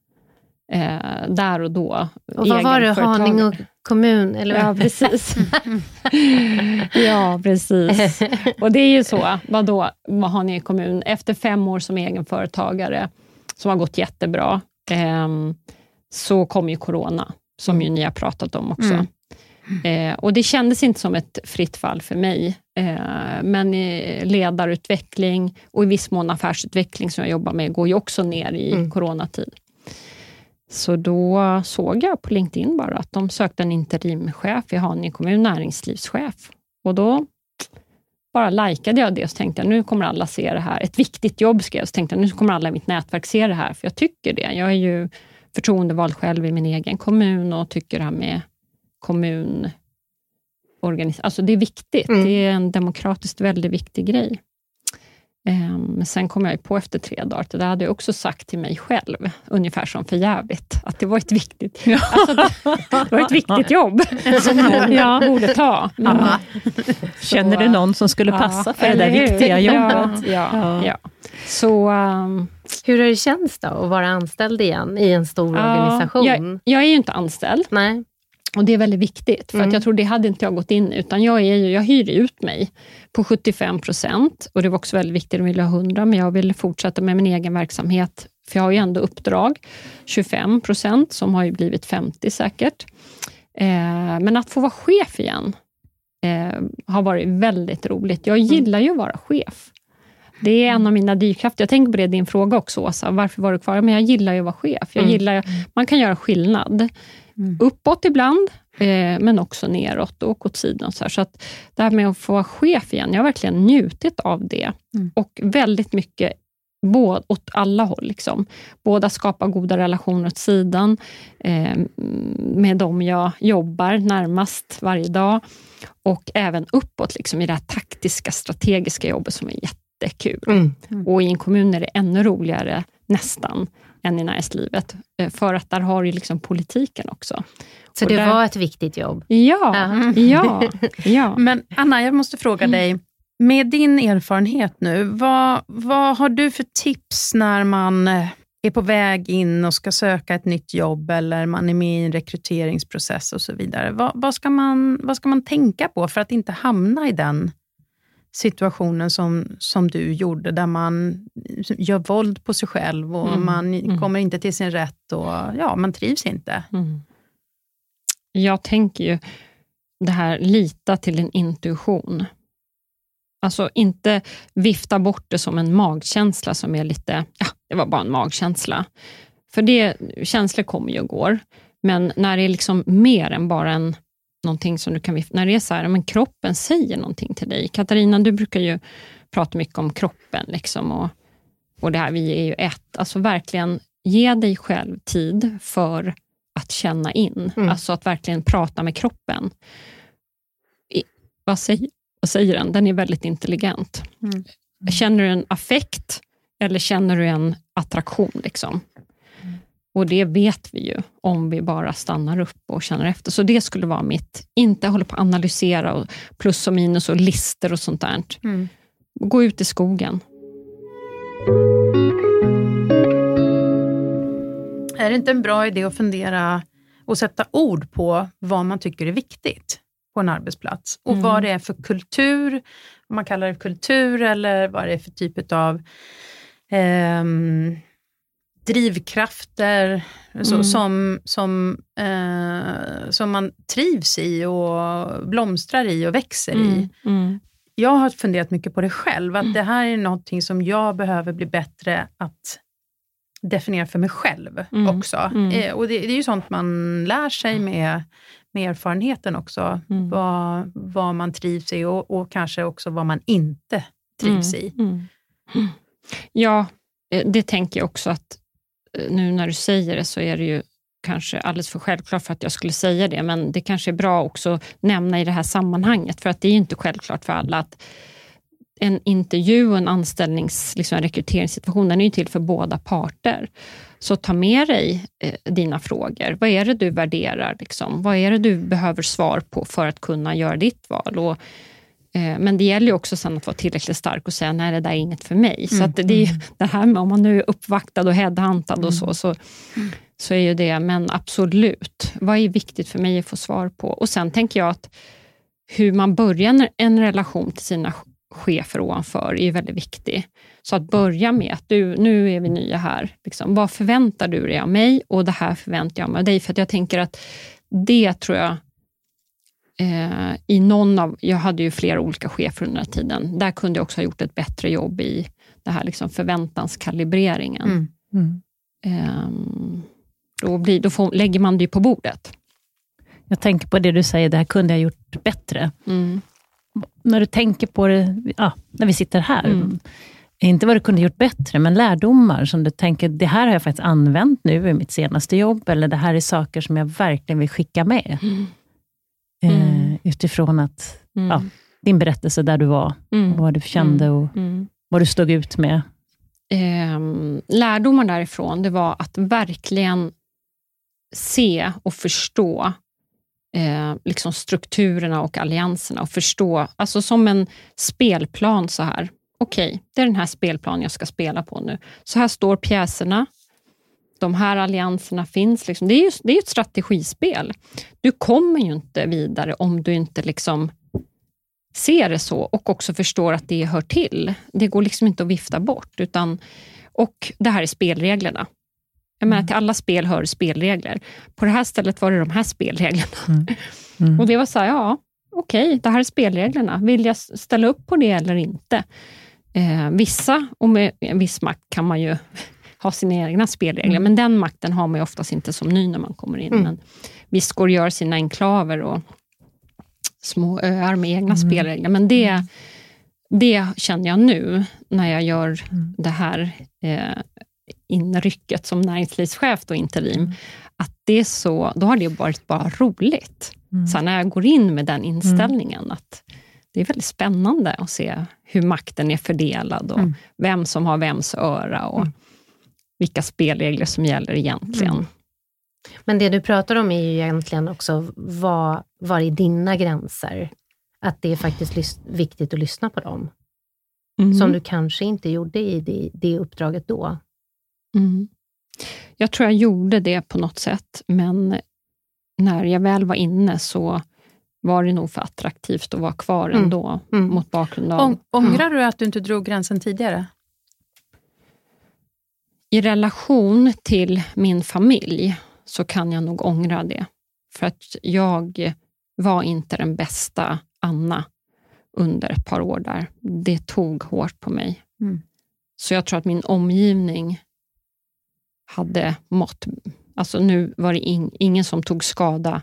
Eh, där och då. Och vad var det? Haninge kommun? Eller? Ja, precis. ja, precis. Och det är ju så. Vadå, Haninge kommun? Efter fem år som egenföretagare, som har gått jättebra, eh, så kom ju corona, som ju ni har pratat om också. Mm. Eh, och Det kändes inte som ett fritt fall för mig, men ledarutveckling och i viss mån affärsutveckling som jag jobbar med går ju också ner i mm. coronatid. Så då såg jag på LinkedIn bara att de sökte en interimchef i Haninge kommun, näringslivschef. Och då bara likade jag det och tänkte jag, nu kommer alla se det här. Ett viktigt jobb skrev jag, så tänkte jag, nu kommer alla i mitt nätverk se det här, för jag tycker det. Jag är ju förtroendevald själv i min egen kommun och tycker det här med kommun Alltså det är viktigt. Mm. Det är en demokratiskt väldigt viktig grej. Men um, sen kom jag på efter tre dagar, det hade jag också sagt till mig själv, ungefär som för jävligt att det var ett viktigt, ja. alltså, det, var ett viktigt jobb som någon ja. borde ta. Men, ja. Känner du någon som skulle passa för det där viktiga jobbet? Ja, ja. Så, um, Hur har det känts då att vara anställd igen i en stor organisation? Jag, jag är ju inte anställd. Nej. Och Det är väldigt viktigt, för mm. att jag tror det hade inte jag gått in utan jag, är ju, jag hyr ut mig på 75 procent. Och det var också väldigt viktigt, de ville ha 100, men jag ville fortsätta med min egen verksamhet, för jag har ju ändå uppdrag. 25 procent, som har ju blivit 50 säkert. Eh, men att få vara chef igen eh, har varit väldigt roligt. Jag mm. gillar ju att vara chef. Det är en av mina drivkrafter. Jag tänker på det i din fråga också, Åsa. Varför var du kvar? Men jag gillar ju att vara chef. Jag mm. gillar, man kan göra skillnad. Mm. Uppåt ibland, eh, men också neråt och åt sidan. Så, så att det här med att få vara chef igen, jag har verkligen njutit av det. Mm. Och väldigt mycket både, åt alla håll. Liksom. Både att skapa goda relationer åt sidan, eh, med dem jag jobbar närmast varje dag, och även uppåt liksom, i det här taktiska, strategiska jobbet som är jättekul. Mm. Mm. Och i en kommun är det ännu roligare, nästan, än i näringslivet. Eh, för att där har ju liksom politiken också. Så och det där... var ett viktigt jobb? Ja, ja, ja. Men Anna, jag måste fråga mm. dig. Med din erfarenhet nu, vad, vad har du för tips när man eh, är på väg in och ska söka ett nytt jobb eller man är med i en rekryteringsprocess och så vidare. Vad, vad, ska, man, vad ska man tänka på för att inte hamna i den situationen som, som du gjorde, där man gör våld på sig själv och mm. man mm. kommer inte till sin rätt och ja, man trivs inte. Mm. Jag tänker ju det här, lita till din intuition. Alltså inte vifta bort det som en magkänsla som är lite, ja, det var bara en magkänsla. För det, känslor kommer ju och går, men när det är liksom mer än bara en någonting som du kan... När det är så här, men kroppen säger någonting till dig. Katarina, du brukar ju prata mycket om kroppen liksom och, och det här, vi är ju ett. Alltså verkligen ge dig själv tid för att känna in. Mm. Alltså att verkligen prata med kroppen. I, vad, säger, vad säger den? Den är väldigt intelligent. Mm. Känner du en affekt eller känner du en attraktion? Liksom? Och det vet vi ju om vi bara stannar upp och känner efter. Så det skulle vara mitt, inte hålla på att analysera och plus och minus och lister och sånt där. Mm. Gå ut i skogen. Är det inte en bra idé att fundera och sätta ord på vad man tycker är viktigt på en arbetsplats? Och mm. vad det är för kultur, om man kallar det kultur eller vad det är för typ av eh, drivkrafter mm. som, som, eh, som man trivs i och blomstrar i och växer mm. i. Mm. Jag har funderat mycket på det själv, att mm. det här är någonting som jag behöver bli bättre att definiera för mig själv mm. också. Mm. Eh, och det, det, är ju sånt man lär sig med, med erfarenheten också, vad, vad man trivs i och, och kanske också vad man inte trivs i. Ja, eh, det tänker jag också att Eh, nu när du säger det så är det ju kanske alldeles för självklart för att jag skulle säga det, men det kanske är bra också att nämna i det här sammanhanget, för att det är inte självklart för alla att en intervju och en anställnings, liksom en rekryteringssituation, den är ju till för båda parter. Så ta med dig eh, dina frågor. Vad är det du värderar? Liksom? Vad är det du behöver svar på för att kunna göra ditt val? Och Eh, men det gäller ju också sen att vara tillräckligt stark och säga, nej det där är inget för mig. Mm. Så att det är mm. det här med om man nu är uppvaktad och headhuntad mm. och så, så, så är ju det, men absolut, vad är viktigt för mig att få svar på? Och sen tänker jag att hur man börjar en relation till sina chefer ovanför är väldigt viktig. Så att börja med att du, nu är vi nya här. Liksom, vad förväntar du dig av mig och det här förväntar jag mig av dig? För jag tänker att det tror jag eh, i någon av, jag hade ju flera olika chefer under den här tiden. Där kunde jag också ha gjort ett bättre jobb i det här liksom förväntanskalibreringen. Mm. Mm. Um, då, blir, då får, lägger man det på bordet. Jag tänker på det du säger, det här kunde jag gjort bättre. Mm. När du tänker på det, ja, när vi sitter här, mm. inte vad du kunde gjort bättre, men lärdomar som du tänker, det här har jag faktiskt använt nu i mitt senaste jobb, eller det här är saker som jag verkligen vill skicka med. Mm. Eh, utifrån att, mm. ja, din berättelse där du var, mm. och vad du kände och vad du stod ut med. Eh, lärdomar därifrån, det var att verkligen se och förstå eh, liksom strukturerna och allianserna och förstå, alltså som en spelplan så här. Okej, okay, det är den här spelplanen jag ska spela på nu. Så här står pjäserna. De här allianserna finns. Liksom. Det, är ju, det är ett strategispel. Du kommer ju inte vidare om du inte liksom ser det så och också förstår att det hör till. Det går liksom inte att vifta bort. Utan, och det här är spelreglerna. Jag menar, mm. till alla spel hör spelregler. På det här stället var det de här spelreglerna. Mm. Mm. Och det var så här, ja, okej, okay, det här är spelreglerna. Vill jag ställa upp på det eller inte? Eh, vissa, och med en viss makt kan man ju ha sina egna spelregler, mm. men den makten har man ju oftast inte som ny när man kommer in. Mm. Men visst går det att göra sina enklaver och små öar med egna mm. spelregler, men det, det känner jag nu när jag gör det här eh, inrycket som näringslivschef och interim, mm. att det är så, då har det varit bara roligt. Mm. Så när jag går in med den inställningen, mm. att det är väldigt spännande att se hur makten är fördelad och mm. vem som har vems öra och mm. Vilka spelregler som gäller egentligen. Mm. Men det du pratar om är ju egentligen också, vad, vad är dina gränser? Att det är faktiskt viktigt att lyssna på dem. Mm. Som du kanske inte gjorde i det, det uppdraget då. Mm. Jag tror jag gjorde det på något sätt, men när jag väl var inne så var det nog för attraktivt att vara kvar mm. ändå, mm. mot bakgrund av... ångrar du att du inte drog gränsen tidigare? I relation till min familj så kan jag nog ångra det. För att jag var inte den bästa Anna under ett par år där. Det tog hårt på mig. Mm. Så jag tror att min omgivning hade mått... Alltså nu var det in, ingen som tog skada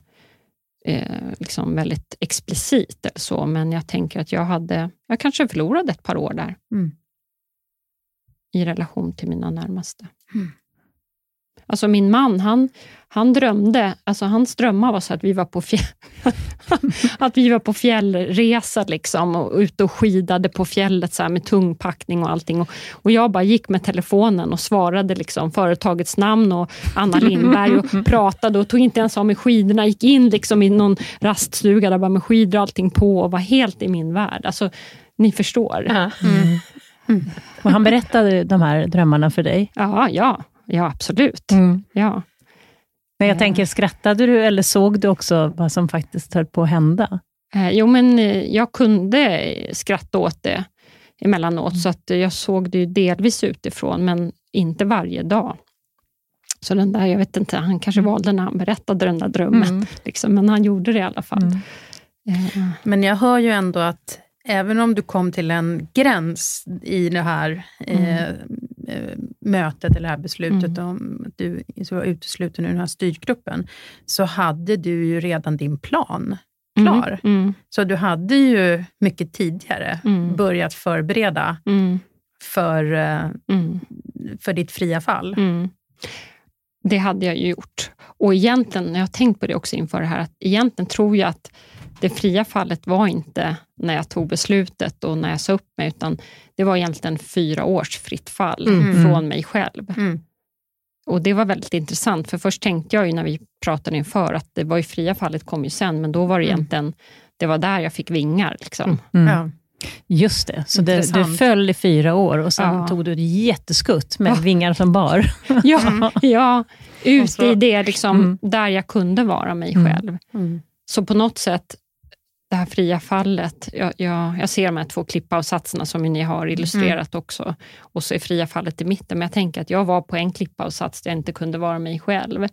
eh, liksom väldigt explicit eller så, men jag tänker att jag hade... Jag kanske förlorade ett par år där. Mm. I relation till mina närmaste. Mm. Alltså min man, han, han drömde, alltså hans drömmar var så att vi var på, fjäll, att vi var på fjällresa liksom, och ute och skidade på fjället så med tungpackning och allting. Och, och jag bara gick med telefonen och svarade liksom företagets namn och Anna Lindberg och pratade och tog inte ens av mig skidorna. Gick in liksom i någon raststuga där bara med skidor och allting på och var helt i min värld. Alltså, ni förstår. Mm. Mm. Och han berättade de här drömmarna för dig? Ja, ja. Ja, absolut. Mm. Ja. Men jag tänker, skrattade du eller såg du också vad som faktiskt höll på att hända? Eh, jo, men eh, jag kunde skratta åt det emellanåt, mm. så att jag såg det delvis utifrån, men inte varje dag. Så den där, jag vet inte, han kanske mm. valde när han berättade den där drömmen, mm. liksom, men han gjorde det i alla fall. Mm. Eh. Men jag hör ju ändå att även om du kom till en gräns i det här eh, mm. Eh, mötet, eller det här beslutet mm. om att du var utesluten ur den här styrgruppen, så hade du ju redan din plan klar. Mm. mm. Så du hade ju mycket tidigare mm. börjat förbereda mm. för, eh, för ditt fria fall. Det hade jag ju gjort. Och egentligen, när jag har tänkt på det också inför det här, att egentligen tror jag att det fria fallet var inte när jag tog beslutet och när jag sa upp mig, utan det var egentligen fyra års fritt fall mm. från mig själv. Mm. Och Det var väldigt intressant, för först tänkte jag ju när vi pratade inför att det var ju fria fallet kom ju sen, men då var det mm. egentligen, det var där jag fick vingar. Liksom. Mm. Mm. Ja. Just det, så det, du föll i fyra år och sen ja. tog du ett jätteskutt med ja. vingar som bar. ja, ja, ut i det liksom, mm. där jag kunde vara mig själv. Mm. Så på något sätt det här fria fallet. Jag, jag, jag ser de här två klippavsatserna som ni har illustrerat mm. också. Och så är fria fallet i mitten. Men jag tänker att jag var på en klippavsats där jag inte kunde vara mig själv.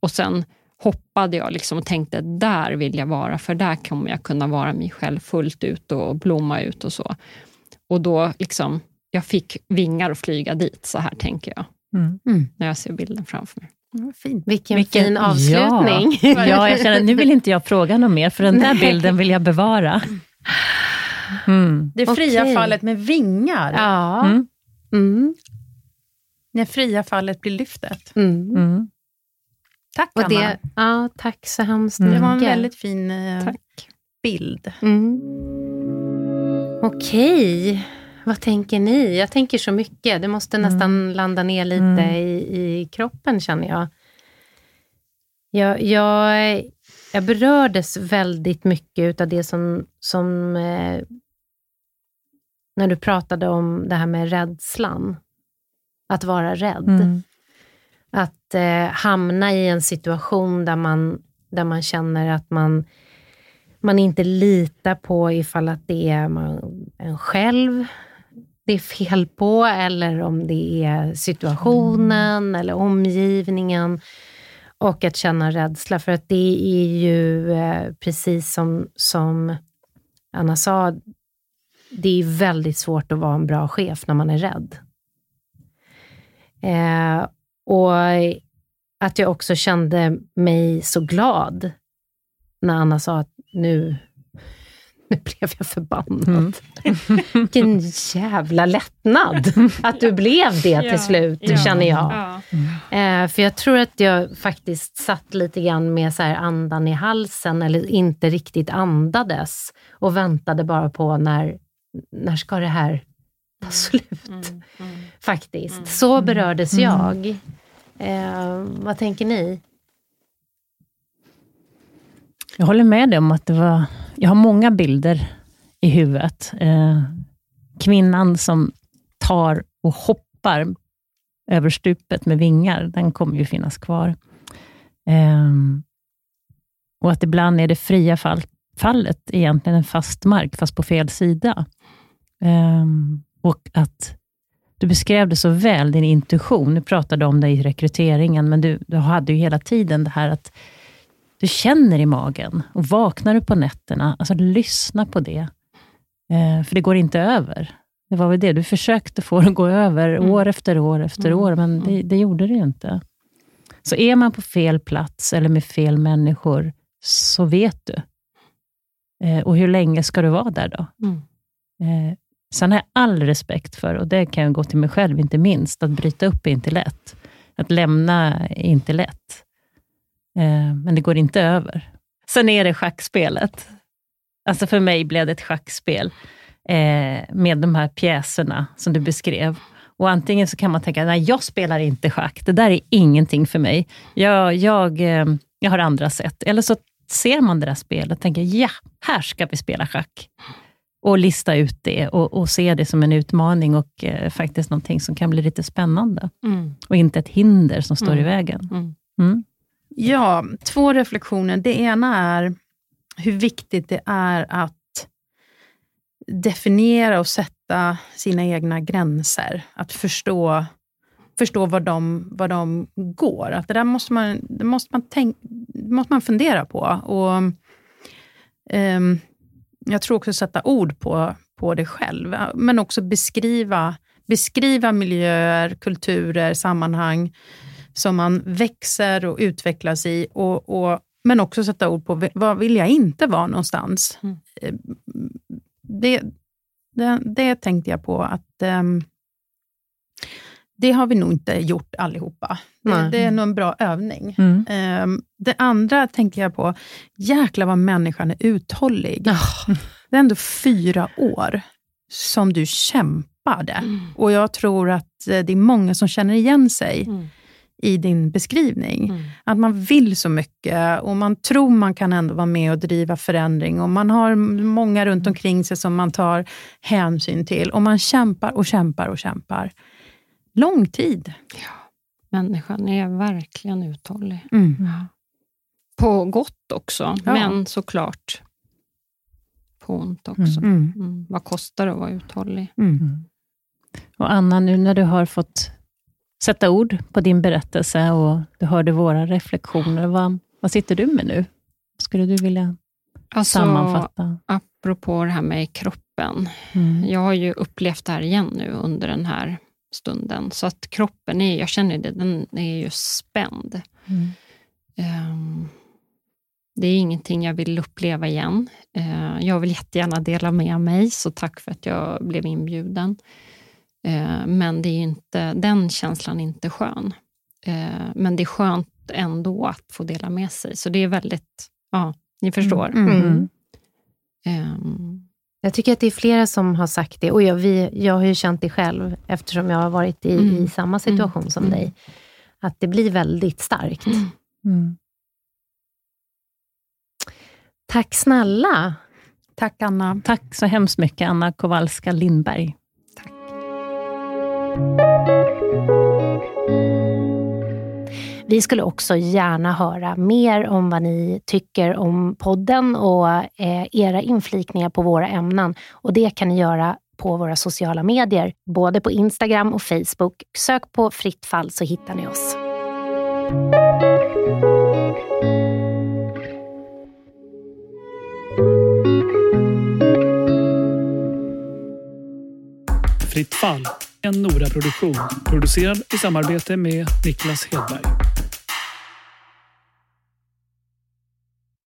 Och sen hoppade jag liksom och tänkte, där vill jag vara, för där kommer jag kunna vara mig själv fullt ut och blomma ut och så. Och då liksom, jag fick vingar att flyga dit, så här tänker jag. Mm. Mm. När jag ser bilden framför mig. Fint. Vilken, Vilken fin avslutning. Ja. ja, jag känner, nu vill inte jag fråga något mer, för den där bilden vill jag bevara. Mm. Det fria okay. fallet med vingar. Ja. Mm. Mm. När fria fallet blir lyftet. Mm. Mm. Tack, Och Anna. Det, ja, tack så hemskt mycket. Det var en väldigt fin eh, bild. Mm. Okej. Vad tänker ni? Jag tänker så mycket. Det måste mm. nästan landa ner lite mm. i, i kroppen, känner jag. Jag, jag. jag berördes väldigt mycket av det som, som eh, när du pratade om det här med rädslan. Att vara rädd. Mm. Att eh, hamna i en situation där man, där man känner att man, man inte litar på ifall att det är man, en själv det är fel på, eller om det är situationen mm. eller omgivningen. Och att känna rädsla, för att det är ju eh, precis som, som Anna sa, det är väldigt svårt att vara en bra chef när man är rädd. Eh, och att jag också kände mig så glad när Anna sa att nu, nu blev jag förbannad. Mm. Vilken jävla lättnad att du blev det till slut, ja, känner jag. Ja. Eh, för jag tror att jag faktiskt satt lite grann med så andan i halsen, eller inte riktigt andades och väntade bara på när, när ska det här ta mm. slut? Mm, mm, faktiskt. Mm. Så berördes mm. jag. Eh, vad tänker ni? Jag håller med dig om att det var... Jag har många bilder i huvudet. Eh, kvinnan som tar och hoppar över stupet med vingar, den kommer ju finnas kvar. Eh, och att ibland är det fria fall, fallet egentligen en fast mark, fast på fel sida. Eh, och att du beskrev det så väl, din intuition. Du pratade om det i rekryteringen, men du, du hade ju hela tiden det här att du känner i magen. Och vaknar du på nätterna, alltså lyssna på det. Eh, för det går inte över. Det var väl det, du försökte få det att gå över mm. år efter år efter mm. år, men det, det, gjorde det ju inte. Så är man på fel plats eller med fel människor, så vet du. Eh, och hur länge ska du vara där då? Mm. Eh, sen har jag all respekt för, och det kan jag gå till mig själv inte minst, att bryta upp är inte lätt. Att lämna är inte lätt. Eh, men det går inte över. Sen är det schackspelet. Alltså för mig blev det ett schackspel eh, med de här pjäserna som du beskrev. Och antingen så kan man tänka, nej jag spelar inte schack, det där är ingenting för mig. Jag, jag, eh, jag har andra sätt. Eller så ser man det där spelet och tänker, ja, här ska vi spela schack. Och lista ut det och, och se det som en utmaning och eh, faktiskt någonting som kan bli lite spännande. Mm. Och inte ett hinder som står mm. i vägen. Mm. Ja, två reflektioner. Det ena är hur viktigt det är att definiera och sätta sina egna gränser. Att förstå, förstå var, de, var de går. Att det där måste man, det måste man, tänk, måste man fundera på. Och, um, jag tror också sätta ord på, på det själv, men också beskriva, beskriva miljöer, kulturer, sammanhang som man växer och utvecklas i. Och, och men också sätta ord på vad vill jag inte vara någonstans. Mm. Eh, det, det, det, tänkte jag på att um, det har vi nog inte gjort allihopa. Det, det är nog en bra övning. Mm. Um, det andra tänkte jag på, jäklar vad människan är uthållig. Oh. Det är ändå fyra år som du kämpade. Mm. Och jag tror att eh, det är många som känner igen sig. Mm i din beskrivning. Mm. Att man vill så mycket och man tror man kan ändå vara med och driva förändring och man har många runt mm. omkring sig som man tar hänsyn till och man kämpar och kämpar och kämpar. Lång tid. Ja, människan är verkligen uthållig. Mm. Ja. På gott också, ja. men såklart på ont också. Mm. Mm. Vad kostar det att vara uthållig? Mm. Och Anna, nu när du har fått sätta ord på din berättelse och du hörde våra reflektioner. Vad, vad sitter du med nu? Skulle du vilja alltså, sammanfatta? Apropå det här med kroppen. Mm. Jag har ju upplevt det här igen nu under den här stunden. Så att kroppen, är, jag känner det, den är ju spänd. Mm. Um, det är ingenting jag vill uppleva igen. Uh, jag vill jättegärna dela med mig, så tack för att jag blev inbjuden. Uh, men det är inte, den känslan är inte skön. Uh, men det är skönt ändå att få dela med sig. Så det är väldigt, ja, ni förstår. Mm. Um, jag tycker att det är flera som har sagt det och jag, vi, jag har ju känt det själv eftersom jag har varit i, mm. i samma situation mm. som mm. dig. Att det blir väldigt starkt. Mm. mm. Tack snälla. Tack Anna. Tack så hemskt mycket Anna Kowalska Lindberg. Vi skulle också gärna höra mer om vad ni tycker om podden och eh, era inflikningar på våra ämnen. Och Det kan ni göra på våra sociala medier, både på Instagram och Facebook. Sök på Fritt fall så hittar ni oss. Fritt fall, en Nora-produktion producerad i samarbete med Niklas Hedberg.